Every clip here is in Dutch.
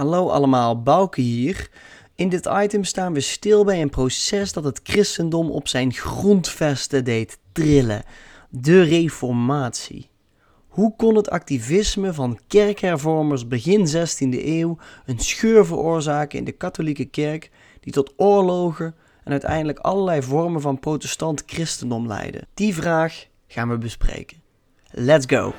Hallo allemaal, Bouke hier. In dit item staan we stil bij een proces dat het christendom op zijn grondvesten deed trillen: de Reformatie. Hoe kon het activisme van kerkhervormers begin 16e eeuw een scheur veroorzaken in de katholieke kerk die tot oorlogen en uiteindelijk allerlei vormen van protestant christendom leidde? Die vraag gaan we bespreken. Let's go!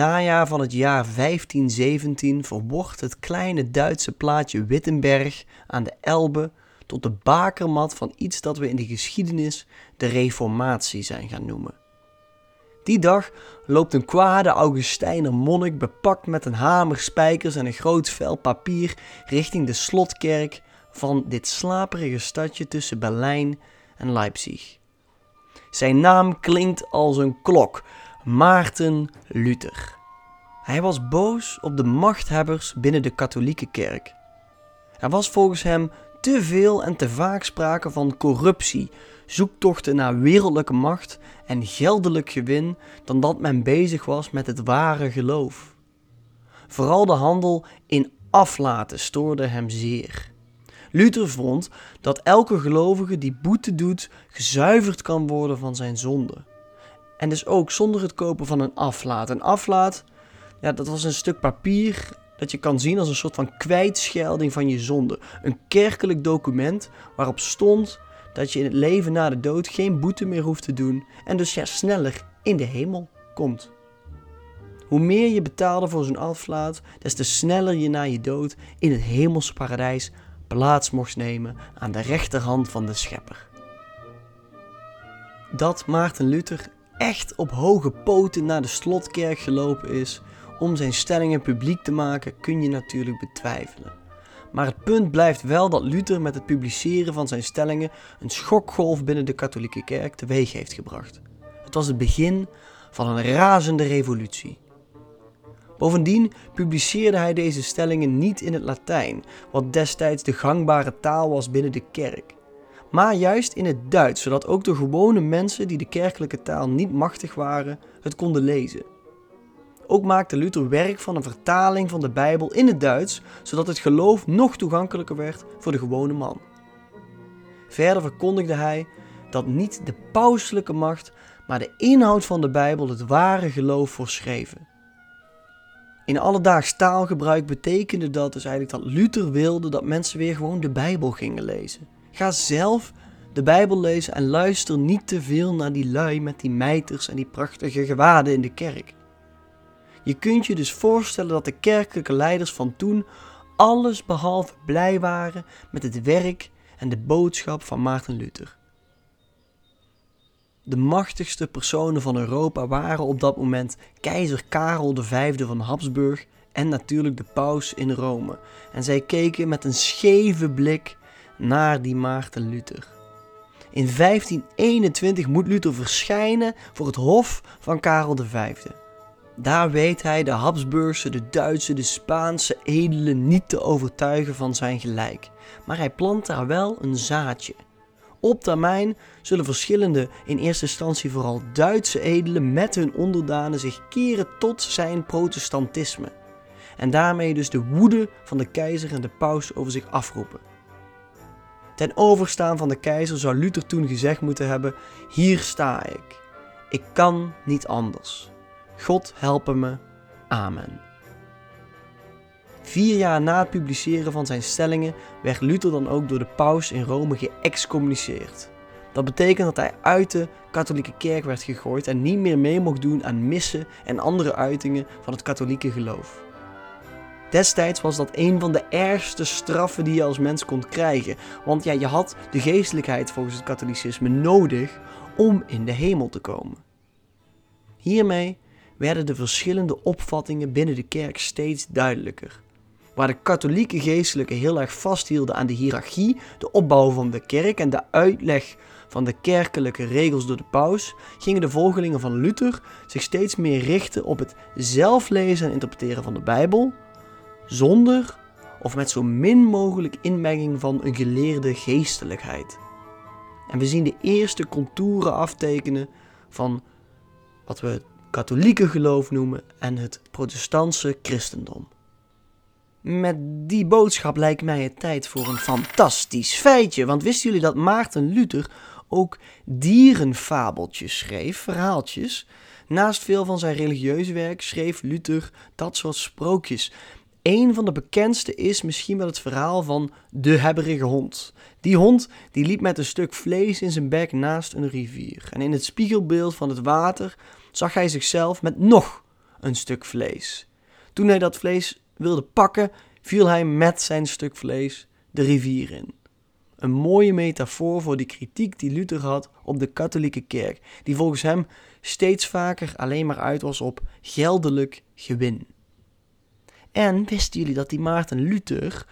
Najaar van het jaar 1517 verwordt het kleine Duitse plaatje Wittenberg aan de Elbe tot de bakermat van iets dat we in de geschiedenis de Reformatie zijn gaan noemen. Die dag loopt een kwade Augustijner monnik bepakt met een hamer, spijkers en een groot vel papier richting de slotkerk van dit slaperige stadje tussen Berlijn en Leipzig. Zijn naam klinkt als een klok, Maarten Luther. Hij was boos op de machthebbers binnen de katholieke kerk. Er was volgens hem te veel en te vaak sprake van corruptie, zoektochten naar wereldlijke macht en geldelijk gewin dan dat men bezig was met het ware geloof. Vooral de handel in aflaten stoorde hem zeer. Luther vond dat elke gelovige die boete doet gezuiverd kan worden van zijn zonde. En dus ook zonder het kopen van een aflaat. Een aflaat, ja, dat was een stuk papier dat je kan zien als een soort van kwijtschelding van je zonde. Een kerkelijk document waarop stond dat je in het leven na de dood geen boete meer hoeft te doen en dus ja, sneller in de hemel komt. Hoe meer je betaalde voor zo'n aflaat, des te sneller je na je dood in het hemelse paradijs plaats mocht nemen aan de rechterhand van de schepper. Dat Maarten Luther echt op hoge poten naar de slotkerk gelopen is om zijn stellingen publiek te maken, kun je natuurlijk betwijfelen. Maar het punt blijft wel dat Luther met het publiceren van zijn stellingen een schokgolf binnen de katholieke kerk teweeg heeft gebracht. Het was het begin van een razende revolutie. Bovendien publiceerde hij deze stellingen niet in het Latijn, wat destijds de gangbare taal was binnen de kerk maar juist in het Duits, zodat ook de gewone mensen die de kerkelijke taal niet machtig waren, het konden lezen. Ook maakte Luther werk van een vertaling van de Bijbel in het Duits, zodat het geloof nog toegankelijker werd voor de gewone man. Verder verkondigde hij dat niet de pauselijke macht, maar de inhoud van de Bijbel het ware geloof voorschreven. In alledaags taalgebruik betekende dat dus eigenlijk dat Luther wilde dat mensen weer gewoon de Bijbel gingen lezen. Ga zelf de Bijbel lezen en luister niet te veel naar die lui met die mijters en die prachtige gewaden in de kerk. Je kunt je dus voorstellen dat de kerkelijke leiders van toen alles behalve blij waren met het werk en de boodschap van Maarten Luther. De machtigste personen van Europa waren op dat moment keizer Karel V van Habsburg en natuurlijk de paus in Rome. En zij keken met een scheve blik naar die Maarten Luther. In 1521 moet Luther verschijnen voor het hof van Karel V. Daar weet hij de Habsburgse, de Duitse, de Spaanse edelen niet te overtuigen van zijn gelijk. Maar hij plant daar wel een zaadje. Op termijn zullen verschillende, in eerste instantie vooral Duitse edelen met hun onderdanen zich keren tot zijn protestantisme. En daarmee dus de woede van de keizer en de paus over zich afroepen. Ten overstaan van de keizer zou Luther toen gezegd moeten hebben: Hier sta ik. Ik kan niet anders. God helpen me. Amen. Vier jaar na het publiceren van zijn stellingen werd Luther dan ook door de paus in Rome geëxcommuniceerd. Dat betekent dat hij uit de katholieke kerk werd gegooid en niet meer mee mocht doen aan missen en andere uitingen van het katholieke geloof. Destijds was dat een van de ergste straffen die je als mens kon krijgen. Want ja, je had de geestelijkheid volgens het katholicisme nodig om in de hemel te komen. Hiermee werden de verschillende opvattingen binnen de kerk steeds duidelijker. Waar de katholieke geestelijken heel erg vasthielden aan de hiërarchie, de opbouw van de kerk en de uitleg van de kerkelijke regels door de paus, gingen de volgelingen van Luther zich steeds meer richten op het zelf lezen en interpreteren van de Bijbel, zonder of met zo min mogelijk inmenging van een geleerde geestelijkheid. En we zien de eerste contouren aftekenen van wat we het katholieke geloof noemen en het protestantse christendom. Met die boodschap lijkt mij het tijd voor een fantastisch feitje. Want wisten jullie dat Maarten Luther ook dierenfabeltjes schreef, verhaaltjes? Naast veel van zijn religieuze werk schreef Luther dat soort sprookjes. Een van de bekendste is misschien wel het verhaal van de hebberige hond. Die hond die liep met een stuk vlees in zijn bek naast een rivier. En in het spiegelbeeld van het water zag hij zichzelf met nog een stuk vlees. Toen hij dat vlees wilde pakken, viel hij met zijn stuk vlees de rivier in. Een mooie metafoor voor de kritiek die Luther had op de katholieke kerk, die volgens hem steeds vaker alleen maar uit was op geldelijk gewin. En wisten jullie dat die Maarten Luther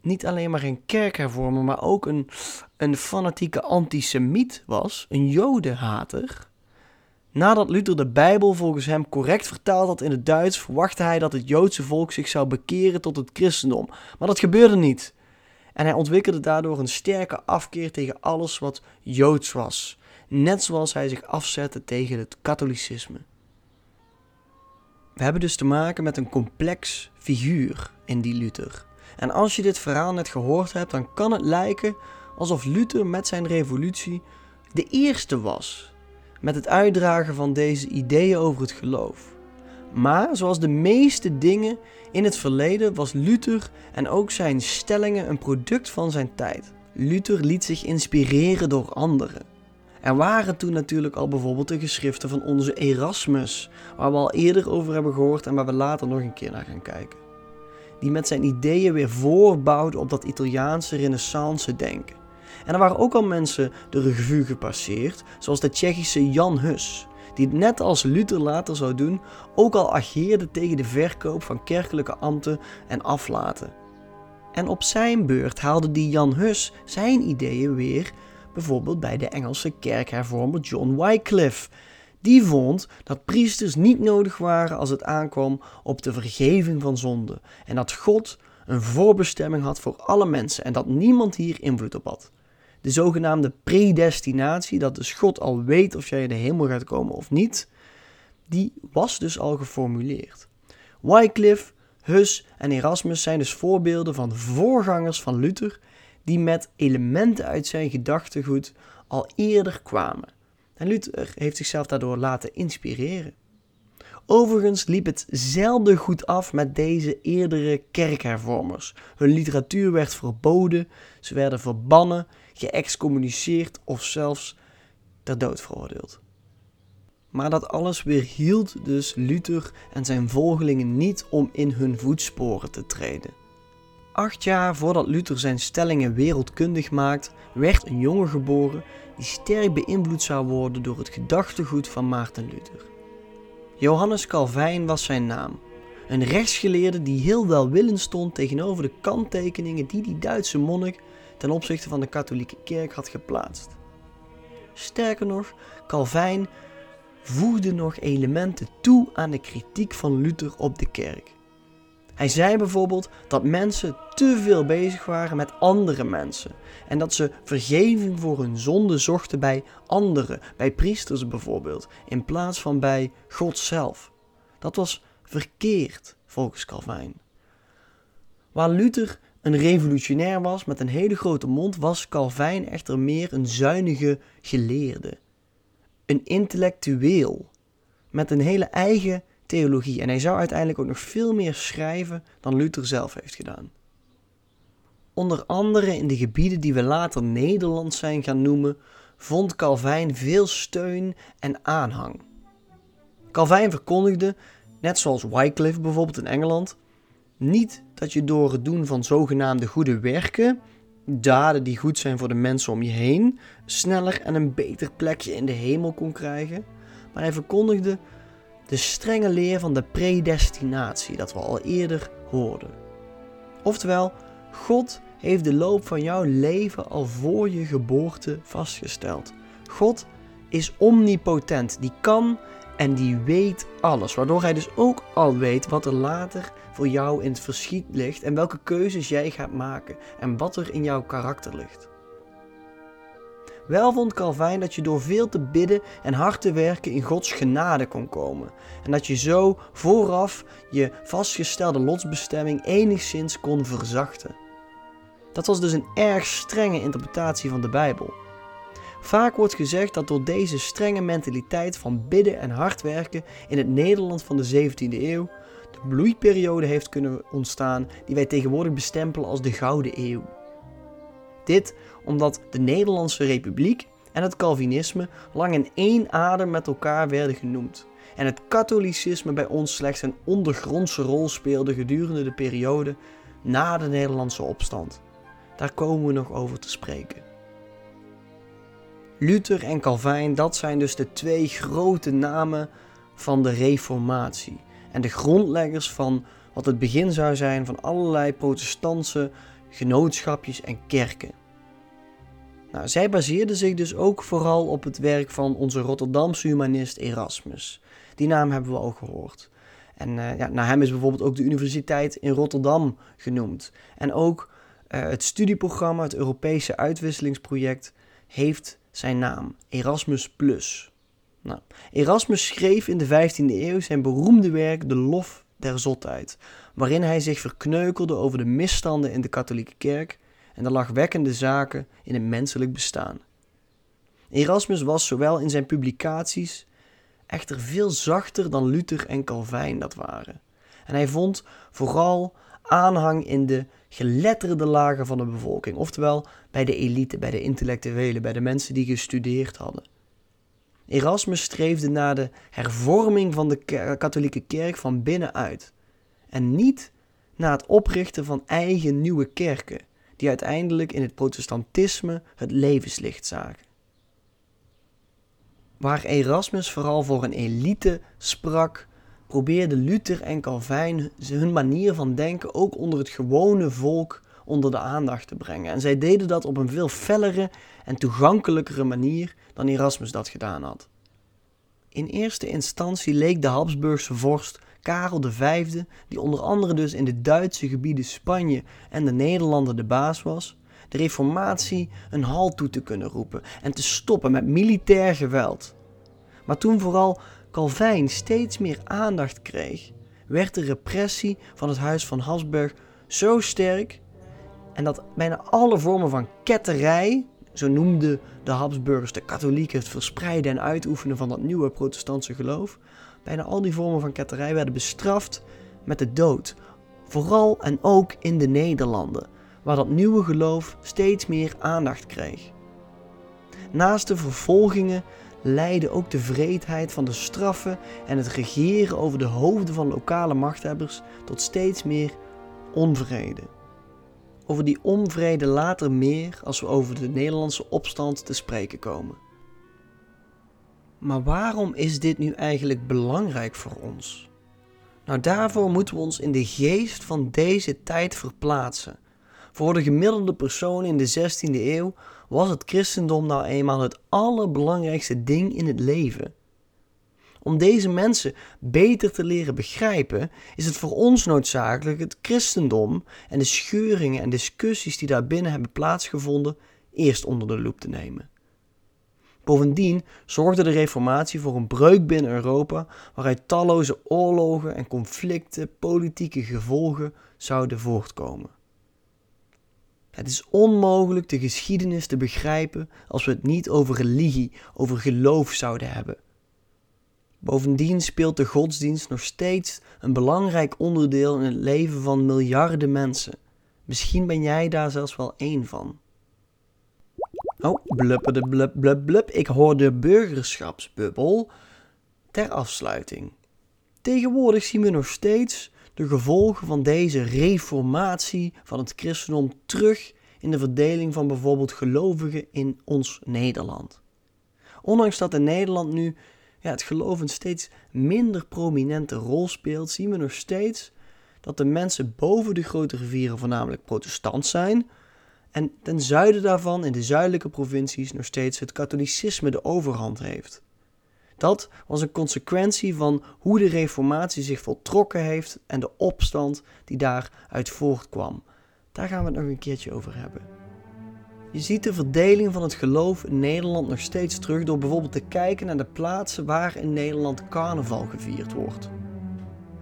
niet alleen maar een kerkhervormer, maar ook een, een fanatieke antisemiet was, een jodenhater? Nadat Luther de Bijbel volgens hem correct vertaald had in het Duits, verwachtte hij dat het Joodse volk zich zou bekeren tot het christendom. Maar dat gebeurde niet. En hij ontwikkelde daardoor een sterke afkeer tegen alles wat Joods was. Net zoals hij zich afzette tegen het katholicisme. We hebben dus te maken met een complex figuur in die Luther. En als je dit verhaal net gehoord hebt, dan kan het lijken alsof Luther met zijn revolutie de eerste was met het uitdragen van deze ideeën over het geloof. Maar zoals de meeste dingen in het verleden was Luther en ook zijn stellingen een product van zijn tijd. Luther liet zich inspireren door anderen. Er waren toen natuurlijk al bijvoorbeeld de geschriften van onze Erasmus, waar we al eerder over hebben gehoord en waar we later nog een keer naar gaan kijken. Die met zijn ideeën weer voorbouwde op dat Italiaanse renaissance denken. En er waren ook al mensen de revue gepasseerd, zoals de Tsjechische Jan Hus, die net als Luther later zou doen, ook al ageerde tegen de verkoop van kerkelijke ambten en aflaten. En op zijn beurt haalde die Jan Hus zijn ideeën weer bijvoorbeeld bij de Engelse kerkhervormer John Wycliffe. Die vond dat priesters niet nodig waren als het aankwam op de vergeving van zonde en dat God een voorbestemming had voor alle mensen en dat niemand hier invloed op had de zogenaamde predestinatie, dat dus God al weet of jij in de hemel gaat komen of niet, die was dus al geformuleerd. Wycliffe, Hus en Erasmus zijn dus voorbeelden van voorgangers van Luther die met elementen uit zijn gedachtegoed al eerder kwamen. En Luther heeft zichzelf daardoor laten inspireren. Overigens liep het zelden goed af met deze eerdere kerkhervormers. Hun literatuur werd verboden, ze werden verbannen, geëxcommuniceerd of zelfs ter dood veroordeeld. Maar dat alles weerhield dus Luther en zijn volgelingen niet om in hun voetsporen te treden. Acht jaar voordat Luther zijn stellingen wereldkundig maakt, werd een jongen geboren die sterk beïnvloed zou worden door het gedachtegoed van Maarten Luther. Johannes Calvijn was zijn naam, een rechtsgeleerde die heel welwillend stond tegenover de kanttekeningen die die Duitse monnik ten opzichte van de katholieke kerk had geplaatst. Sterker nog, Calvijn voegde nog elementen toe aan de kritiek van Luther op de kerk. Hij zei bijvoorbeeld dat mensen te veel bezig waren met andere mensen en dat ze vergeving voor hun zonde zochten bij anderen, bij priesters bijvoorbeeld, in plaats van bij God zelf. Dat was verkeerd volgens Calvijn. Waar Luther een revolutionair was met een hele grote mond, was Calvijn echter meer een zuinige geleerde. Een intellectueel met een hele eigen theologie. En hij zou uiteindelijk ook nog veel meer schrijven dan Luther zelf heeft gedaan. Onder andere in de gebieden die we later Nederland zijn gaan noemen, vond Calvijn veel steun en aanhang. Calvijn verkondigde, net zoals Wycliffe bijvoorbeeld in Engeland, niet dat je door het doen van zogenaamde goede werken, daden die goed zijn voor de mensen om je heen, sneller en een beter plekje in de hemel kon krijgen. Maar hij verkondigde de strenge leer van de predestinatie dat we al eerder hoorden. Oftewel, God heeft de loop van jouw leven al voor je geboorte vastgesteld. God is omnipotent, die kan en die weet alles, waardoor hij dus ook al weet wat er later voor jou in het verschiet ligt en welke keuzes jij gaat maken en wat er in jouw karakter ligt. Wel vond Calvijn dat je door veel te bidden en hard te werken in Gods genade kon komen. En dat je zo vooraf je vastgestelde lotsbestemming enigszins kon verzachten. Dat was dus een erg strenge interpretatie van de Bijbel. Vaak wordt gezegd dat door deze strenge mentaliteit van bidden en hard werken in het Nederland van de 17e eeuw de bloeiperiode heeft kunnen ontstaan die wij tegenwoordig bestempelen als de Gouden Eeuw. Dit omdat de Nederlandse Republiek en het Calvinisme lang in één adem met elkaar werden genoemd. En het katholicisme bij ons slechts een ondergrondse rol speelde gedurende de periode na de Nederlandse opstand. Daar komen we nog over te spreken. Luther en Calvijn, dat zijn dus de twee grote namen van de Reformatie. En de grondleggers van wat het begin zou zijn van allerlei protestantse genootschapjes en kerken. Nou, zij baseerden zich dus ook vooral op het werk van onze Rotterdamse humanist Erasmus. Die naam hebben we al gehoord. En uh, ja, naar hem is bijvoorbeeld ook de Universiteit in Rotterdam genoemd. En ook uh, het studieprogramma, het Europese uitwisselingsproject, heeft zijn naam, Erasmus. Nou, Erasmus schreef in de 15e eeuw zijn beroemde werk De Lof der Zotheid, waarin hij zich verkneukelde over de misstanden in de katholieke kerk en de lachwekkende zaken in het menselijk bestaan. Erasmus was zowel in zijn publicaties echter veel zachter dan Luther en Calvijn dat waren. En hij vond vooral aanhang in de geletterde lagen van de bevolking, oftewel bij de elite, bij de intellectuelen, bij de mensen die gestudeerd hadden. Erasmus streefde naar de hervorming van de katholieke kerk van binnenuit en niet naar het oprichten van eigen nieuwe kerken, die uiteindelijk in het protestantisme het levenslicht zagen. Waar Erasmus vooral voor een elite sprak, probeerden Luther en Calvijn hun manier van denken ook onder het gewone volk onder de aandacht te brengen. En zij deden dat op een veel fellere en toegankelijkere manier dan Erasmus dat gedaan had. In eerste instantie leek de Habsburgse vorst Karel V, die onder andere dus in de Duitse gebieden Spanje en de Nederlanden de baas was, de reformatie een halt toe te kunnen roepen en te stoppen met militair geweld. Maar toen vooral Calvijn steeds meer aandacht kreeg, werd de repressie van het huis van Habsburg zo sterk en dat bijna alle vormen van ketterij, zo noemden de Habsburgers de katholieken het verspreiden en uitoefenen van dat nieuwe protestantse geloof, bijna al die vormen van ketterij werden bestraft met de dood. Vooral en ook in de Nederlanden, waar dat nieuwe geloof steeds meer aandacht kreeg. Naast de vervolgingen leidde ook de vreedheid van de straffen en het regeren over de hoofden van lokale machthebbers tot steeds meer onvrede. Over die onvrede later meer als we over de Nederlandse opstand te spreken komen. Maar waarom is dit nu eigenlijk belangrijk voor ons? Nou, daarvoor moeten we ons in de geest van deze tijd verplaatsen. Voor de gemiddelde persoon in de 16e eeuw was het christendom nou eenmaal het allerbelangrijkste ding in het leven. Om deze mensen beter te leren begrijpen, is het voor ons noodzakelijk het christendom en de scheuringen en discussies die daarbinnen hebben plaatsgevonden eerst onder de loep te nemen. Bovendien zorgde de Reformatie voor een breuk binnen Europa, waaruit talloze oorlogen en conflicten, politieke gevolgen zouden voortkomen. Het is onmogelijk de geschiedenis te begrijpen als we het niet over religie, over geloof zouden hebben. Bovendien speelt de godsdienst nog steeds een belangrijk onderdeel in het leven van miljarden mensen. Misschien ben jij daar zelfs wel één van. Oh, blupperde blub blub blub. Ik hoor de burgerschapsbubbel ter afsluiting. Tegenwoordig zien we nog steeds de gevolgen van deze reformatie van het christendom terug in de verdeling van bijvoorbeeld gelovigen in ons Nederland. Ondanks dat in Nederland nu ja, het geloof een steeds minder prominente rol speelt, zien we nog steeds dat de mensen boven de grote rivieren voornamelijk protestant zijn en ten zuiden daarvan, in de zuidelijke provincies, nog steeds het katholicisme de overhand heeft. Dat was een consequentie van hoe de reformatie zich voltrokken heeft en de opstand die daaruit voortkwam. Daar gaan we het nog een keertje over hebben. Je ziet de verdeling van het geloof in Nederland nog steeds terug door bijvoorbeeld te kijken naar de plaatsen waar in Nederland carnaval gevierd wordt.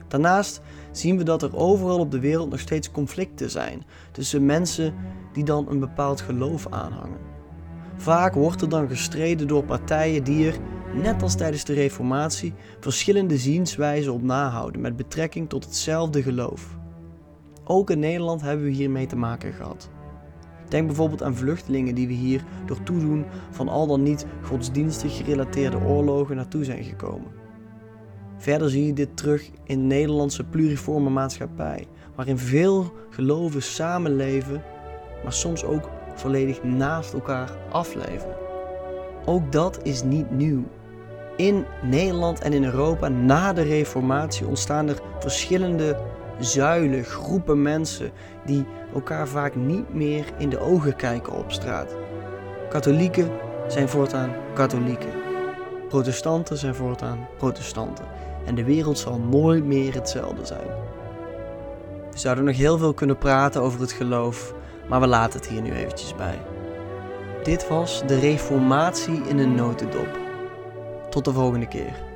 Daarnaast zien we dat er overal op de wereld nog steeds conflicten zijn tussen mensen die dan een bepaald geloof aanhangen. Vaak wordt er dan gestreden door partijen die er, net als tijdens de Reformatie, verschillende zienswijzen op nahouden met betrekking tot hetzelfde geloof. Ook in Nederland hebben we hiermee te maken gehad. Denk bijvoorbeeld aan vluchtelingen die we hier door toedoen van al dan niet godsdienstig gerelateerde oorlogen naartoe zijn gekomen. Verder zie je dit terug in de Nederlandse pluriforme maatschappij, waarin veel geloven samenleven, maar soms ook volledig naast elkaar afleven. Ook dat is niet nieuw. In Nederland en in Europa na de Reformatie ontstaan er verschillende zuilen, groepen mensen die elkaar vaak niet meer in de ogen kijken op straat. Katholieken zijn voortaan katholieken. Protestanten zijn voortaan protestanten. En de wereld zal nooit meer hetzelfde zijn. We zouden nog heel veel kunnen praten over het geloof, maar we laten het hier nu eventjes bij. Dit was de Reformatie in een notendop. Tot de volgende keer.